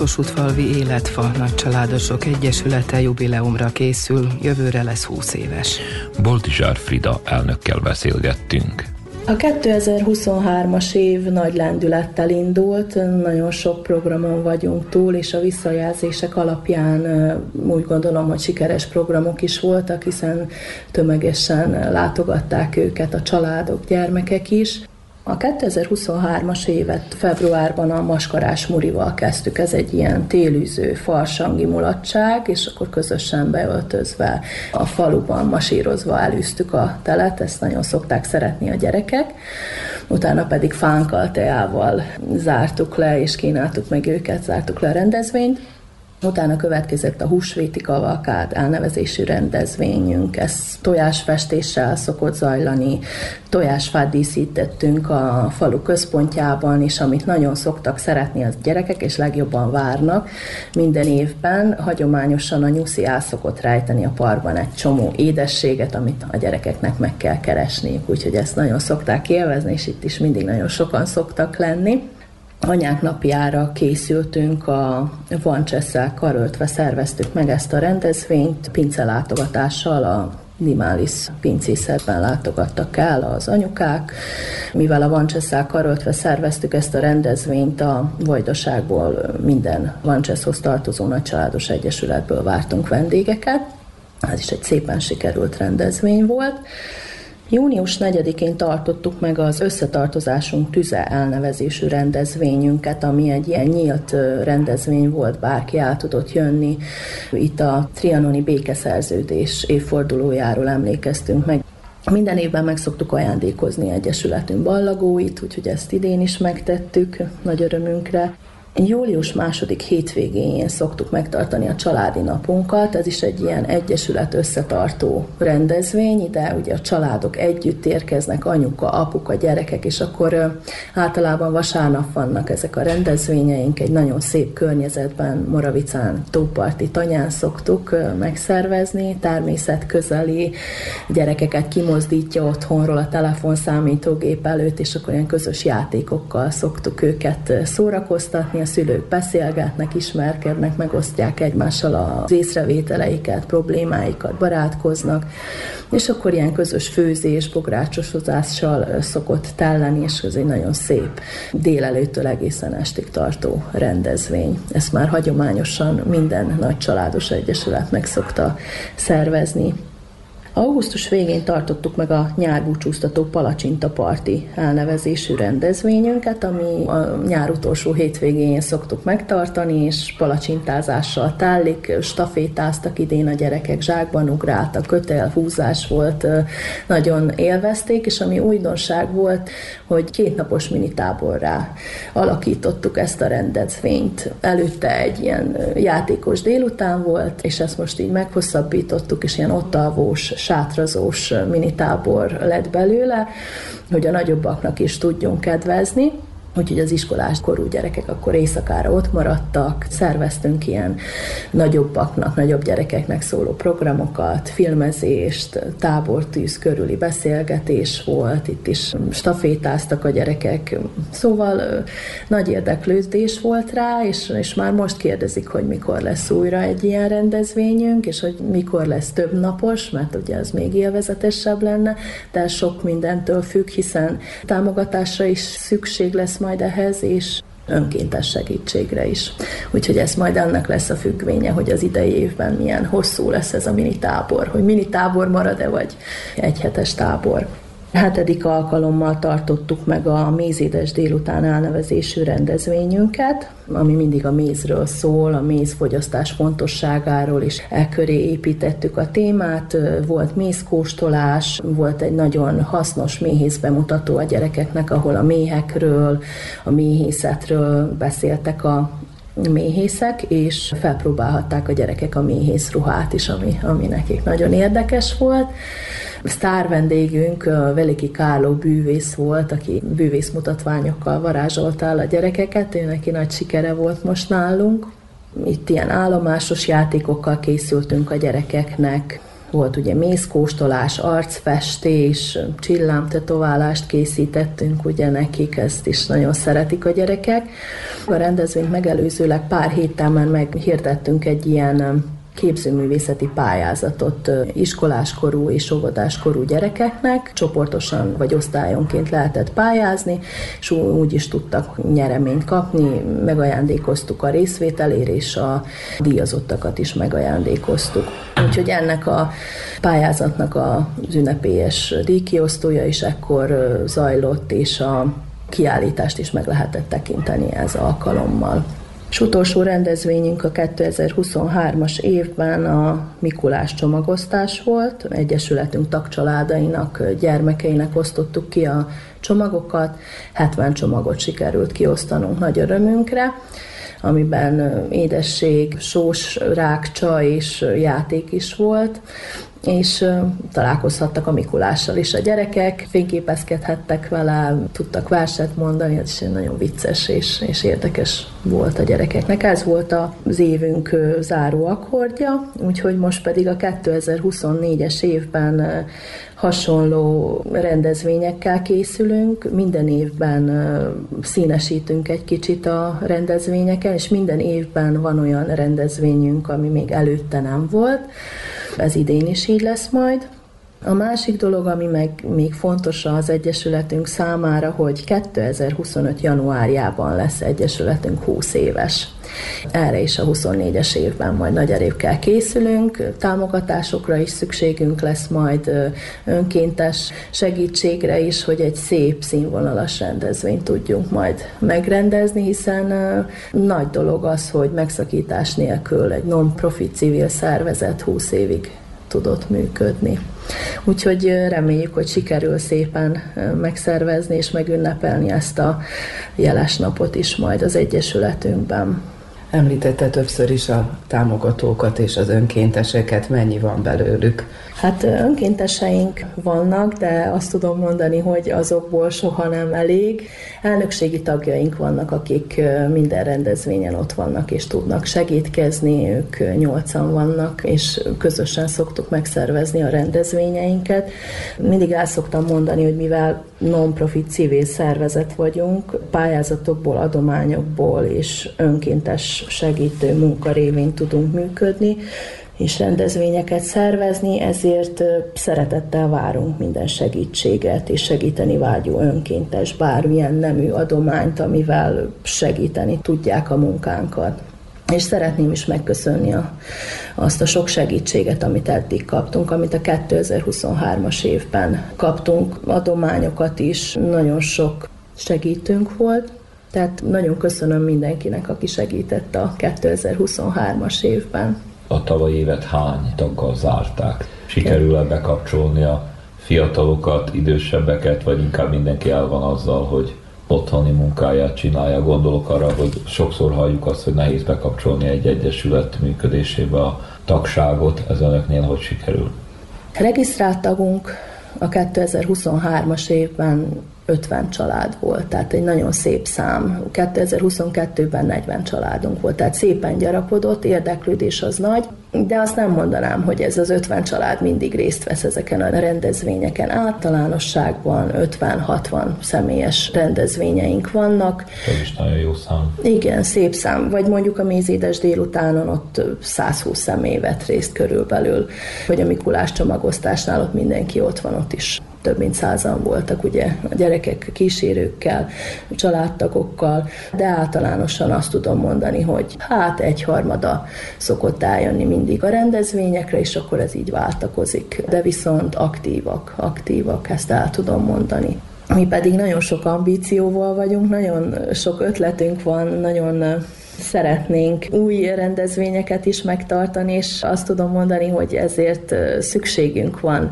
Bácskosútfalvi Életfa Nagycsaládosok Egyesülete jubileumra készül, jövőre lesz 20 éves. Boltizsár Frida elnökkel beszélgettünk. A 2023-as év nagy lendülettel indult, nagyon sok programon vagyunk túl, és a visszajelzések alapján úgy gondolom, hogy sikeres programok is voltak, hiszen tömegesen látogatták őket a családok, gyermekek is. A 2023-as évet februárban a Maskarás Murival kezdtük, ez egy ilyen télűző farsangi mulatság, és akkor közösen beöltözve a faluban masírozva elűztük a telet, ezt nagyon szokták szeretni a gyerekek. Utána pedig fánkkal, teával zártuk le, és kínáltuk meg őket, zártuk le a rendezvényt. Utána következett a húsvéti kavalkád elnevezésű rendezvényünk. Ez tojásfestéssel szokott zajlani. Tojásfát díszítettünk a falu központjában, és amit nagyon szoktak szeretni az gyerekek, és legjobban várnak, minden évben hagyományosan a nyuszi el szokott rejteni a parkban egy csomó édességet, amit a gyerekeknek meg kell keresniük. Úgyhogy ezt nagyon szokták élvezni, és itt is mindig nagyon sokan szoktak lenni anyák napjára készültünk, a Vancsesszel karöltve szerveztük meg ezt a rendezvényt, pincelátogatással a Nimális pincészetben látogattak el az anyukák. Mivel a Vancsesszel karöltve szerveztük ezt a rendezvényt, a Vajdaságból minden Vancseszhoz tartozó nagycsaládos egyesületből vártunk vendégeket. Ez is egy szépen sikerült rendezvény volt. Június 4-én tartottuk meg az összetartozásunk tüze elnevezésű rendezvényünket, ami egy ilyen nyílt rendezvény volt, bárki el tudott jönni. Itt a trianoni békeszerződés évfordulójáról emlékeztünk meg. Minden évben meg szoktuk ajándékozni Egyesületünk ballagóit, úgyhogy ezt idén is megtettük nagy örömünkre. Július második hétvégén szoktuk megtartani a családi napunkat, ez is egy ilyen egyesület összetartó rendezvény, ide ugye a családok együtt érkeznek, anyuka, apuka, gyerekek, és akkor általában vasárnap vannak ezek a rendezvényeink, egy nagyon szép környezetben, Moravicán, tóparti tanyán szoktuk megszervezni, természet közeli, gyerekeket kimozdítja otthonról a telefonszámítógép előtt, és akkor ilyen közös játékokkal szoktuk őket szórakoztatni, a szülők beszélgetnek, ismerkednek, megosztják egymással az észrevételeiket, problémáikat, barátkoznak, és akkor ilyen közös főzés, bográcsosozással szokott telleni, és ez egy nagyon szép délelőttől egészen estig tartó rendezvény. Ezt már hagyományosan minden nagy családos egyesület meg szokta szervezni. Augusztus végén tartottuk meg a nyárbúcsúztató palacsinta parti elnevezésű rendezvényünket, ami a nyár utolsó hétvégén szoktuk megtartani, és palacsintázással tálik, stafétáztak idén a gyerekek, zsákban ugráltak, kötelhúzás volt, nagyon élvezték, és ami újdonság volt, hogy kétnapos minitáborrá alakítottuk ezt a rendezvényt. Előtte egy ilyen játékos délután volt, és ezt most így meghosszabbítottuk, és ilyen ott alvós sátrazós minitábor lett belőle, hogy a nagyobbaknak is tudjon kedvezni. Úgyhogy az iskolás korú gyerekek akkor éjszakára ott maradtak, szerveztünk ilyen nagyobbaknak, nagyobb gyerekeknek szóló programokat, filmezést, tábortűz körüli beszélgetés volt, itt is stafétáztak a gyerekek, szóval nagy érdeklődés volt rá, és, és már most kérdezik, hogy mikor lesz újra egy ilyen rendezvényünk, és hogy mikor lesz több napos, mert ugye az még élvezetesebb lenne, de sok mindentől függ, hiszen támogatásra is szükség lesz majd ehhez, és önkéntes segítségre is. Úgyhogy ez majd annak lesz a függvénye, hogy az idei évben milyen hosszú lesz ez a mini tábor, hogy mini tábor marad-e, vagy egy hetes tábor. Hetedik alkalommal tartottuk meg a Mézédes délután elnevezésű rendezvényünket, ami mindig a mézről szól, a mézfogyasztás fontosságáról, és e köré építettük a témát. Volt mézkóstolás, volt egy nagyon hasznos méhész bemutató a gyerekeknek, ahol a méhekről, a méhészetről beszéltek a méhészek, és felpróbálhatták a gyerekek a méhész ruhát is, ami, ami nekik nagyon érdekes volt. Sztár vendégünk Veliki Kárló bűvész volt, aki bűvész mutatványokkal varázsolta a gyerekeket, ő neki nagy sikere volt most nálunk. Itt ilyen állomásos játékokkal készültünk a gyerekeknek, volt ugye mézkóstolás, arcfestés, csillámtetoválást készítettünk ugye nekik, ezt is nagyon szeretik a gyerekek. A rendezvényt megelőzőleg pár héttel már meghirdettünk egy ilyen képzőművészeti pályázatot iskoláskorú és óvodáskorú gyerekeknek, csoportosan vagy osztályonként lehetett pályázni, és úgy is tudtak nyereményt kapni, megajándékoztuk a részvételért, és a díjazottakat is megajándékoztuk. Úgyhogy ennek a pályázatnak az ünnepélyes díjkiosztója is ekkor zajlott, és a kiállítást is meg lehetett tekinteni ez alkalommal. És utolsó rendezvényünk a 2023-as évben a Mikulás csomagosztás volt. Egyesületünk tagcsaládainak, gyermekeinek osztottuk ki a csomagokat. 70 csomagot sikerült kiosztanunk nagy örömünkre amiben édesség, sós, rákcsa és játék is volt és találkozhattak a Mikulással is a gyerekek, fényképezkedhettek vele, tudtak verset mondani, ez is nagyon vicces és, és érdekes volt a gyerekeknek. Ez volt az évünk záró akkordja, úgyhogy most pedig a 2024-es évben hasonló rendezvényekkel készülünk, minden évben színesítünk egy kicsit a rendezvényeken, és minden évben van olyan rendezvényünk, ami még előtte nem volt. Ez idén is így lesz majd. A másik dolog, ami meg még fontos az Egyesületünk számára, hogy 2025. januárjában lesz Egyesületünk 20 éves. Erre is a 24-es évben majd nagy erőkkel készülünk, támogatásokra is szükségünk lesz majd önkéntes segítségre is, hogy egy szép színvonalas rendezvényt tudjunk majd megrendezni, hiszen nagy dolog az, hogy megszakítás nélkül egy non-profit civil szervezet 20 évig tudott működni. Úgyhogy reméljük, hogy sikerül szépen megszervezni és megünnepelni ezt a jeles napot is majd az Egyesületünkben. Említette többször is a támogatókat és az önkénteseket, mennyi van belőlük? Hát önkénteseink vannak, de azt tudom mondani, hogy azokból soha nem elég. Elnökségi tagjaink vannak, akik minden rendezvényen ott vannak és tudnak segítkezni, ők nyolcan vannak, és közösen szoktuk megszervezni a rendezvényeinket. Mindig el szoktam mondani, hogy mivel non-profit civil szervezet vagyunk, pályázatokból, adományokból és önkéntes segítő munka révén tudunk működni, és rendezvényeket szervezni, ezért szeretettel várunk minden segítséget, és segíteni vágyó önkéntes bármilyen nemű adományt, amivel segíteni tudják a munkánkat. és szeretném is megköszönni a, azt a sok segítséget, amit eddig kaptunk, amit a 2023-as évben kaptunk, adományokat is, nagyon sok segítőnk volt, tehát nagyon köszönöm mindenkinek, aki segített a 2023-as évben. A tavalyi évet hány taggal zárták? Sikerül-e bekapcsolni a fiatalokat, idősebbeket, vagy inkább mindenki el van azzal, hogy otthoni munkáját csinálja. Gondolok arra, hogy sokszor halljuk azt, hogy nehéz bekapcsolni egy egyesület működésébe a tagságot. Ez önöknél hogy sikerül? Regisztrált tagunk a 2023-as évben 50 család volt, tehát egy nagyon szép szám. 2022-ben 40 családunk volt, tehát szépen gyarapodott, érdeklődés az nagy, de azt nem mondanám, hogy ez az 50 család mindig részt vesz ezeken a rendezvényeken. Általánosságban 50-60 személyes rendezvényeink vannak. Ez is nagyon jó szám. Igen, szép szám. Vagy mondjuk a mézédes délutánon ott 120 személy vett részt körülbelül, hogy a Mikulás csomagosztásnál ott mindenki ott van, ott is több mint százan voltak ugye a gyerekek kísérőkkel, családtagokkal, de általánosan azt tudom mondani, hogy hát egyharmada szokott eljönni mindig a rendezvényekre, és akkor ez így váltakozik. De viszont aktívak, aktívak, ezt el tudom mondani. Mi pedig nagyon sok ambícióval vagyunk, nagyon sok ötletünk van, nagyon szeretnénk új rendezvényeket is megtartani, és azt tudom mondani, hogy ezért szükségünk van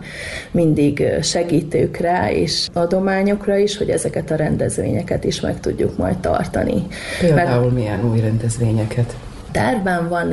mindig segítőkre és adományokra is, hogy ezeket a rendezvényeket is meg tudjuk majd tartani. Például Mert milyen új rendezvényeket? Tervben van,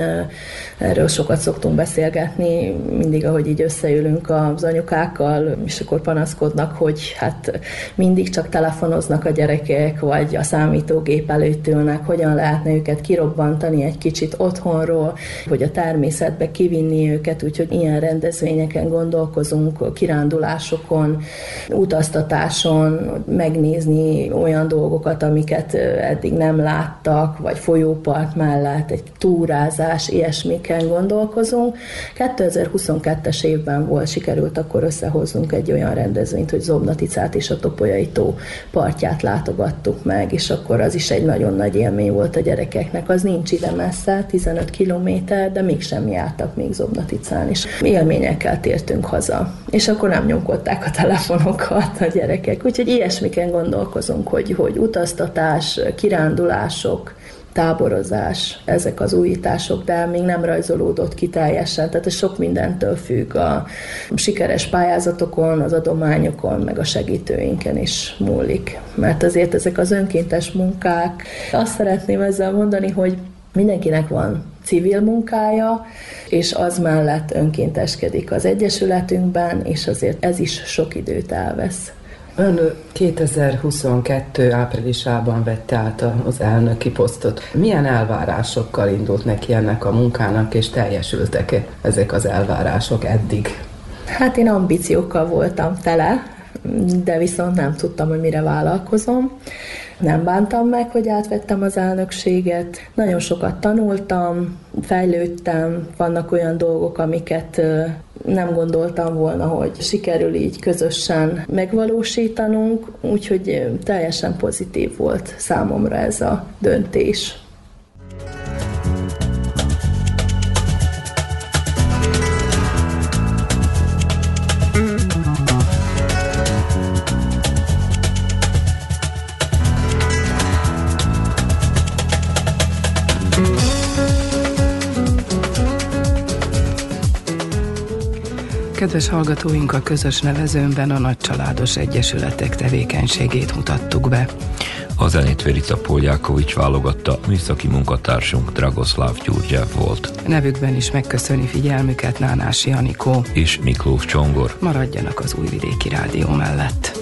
erről sokat szoktunk beszélgetni, mindig, ahogy így összeülünk az anyukákkal, és akkor panaszkodnak, hogy hát mindig csak telefonoznak a gyerekek, vagy a számítógép előtt ülnek, hogyan lehetne őket kirobbantani egy kicsit otthonról, hogy a természetbe kivinni őket, úgyhogy ilyen rendezvényeken gondolkozunk, kirándulásokon, utaztatáson, megnézni olyan dolgokat, amiket eddig nem láttak, vagy folyópart mellett, egy túrázás, ilyesmiken gondolkozunk. 2022-es évben volt, sikerült akkor összehoznunk egy olyan rendezvényt, hogy Zobnaticát és a Topolyai tó partját látogattuk meg, és akkor az is egy nagyon nagy élmény volt a gyerekeknek. Az nincs ide messze, 15 kilométer, de mégsem jártak még Zobnaticán, és élményekkel tértünk haza. És akkor nem nyomkodták a telefonokat a gyerekek. Úgyhogy ilyesmiken gondolkozunk, hogy, hogy utaztatás, kirándulások, táborozás, ezek az újítások, de még nem rajzolódott ki teljesen, tehát ez sok mindentől függ a sikeres pályázatokon, az adományokon, meg a segítőinken is múlik. Mert azért ezek az önkéntes munkák, azt szeretném ezzel mondani, hogy mindenkinek van civil munkája, és az mellett önkénteskedik az Egyesületünkben, és azért ez is sok időt elvesz. Ön 2022. áprilisában vette át az elnöki posztot. Milyen elvárásokkal indult neki ennek a munkának, és teljesültek-e ezek az elvárások eddig? Hát én ambíciókkal voltam tele, de viszont nem tudtam, hogy mire vállalkozom. Nem bántam meg, hogy átvettem az elnökséget. Nagyon sokat tanultam, fejlődtem, vannak olyan dolgok, amiket nem gondoltam volna, hogy sikerül így közösen megvalósítanunk, úgyhogy teljesen pozitív volt számomra ez a döntés. Kedves hallgatóink, a közös nevezőnben a nagycsaládos egyesületek tevékenységét mutattuk be. A zenét Verica Poljákovics válogatta, műszaki munkatársunk Dragoszláv Gyurgyev volt. Nevükben is megköszöni figyelmüket Nánási Anikó és Miklós Csongor. Maradjanak az Újvidéki Rádió mellett.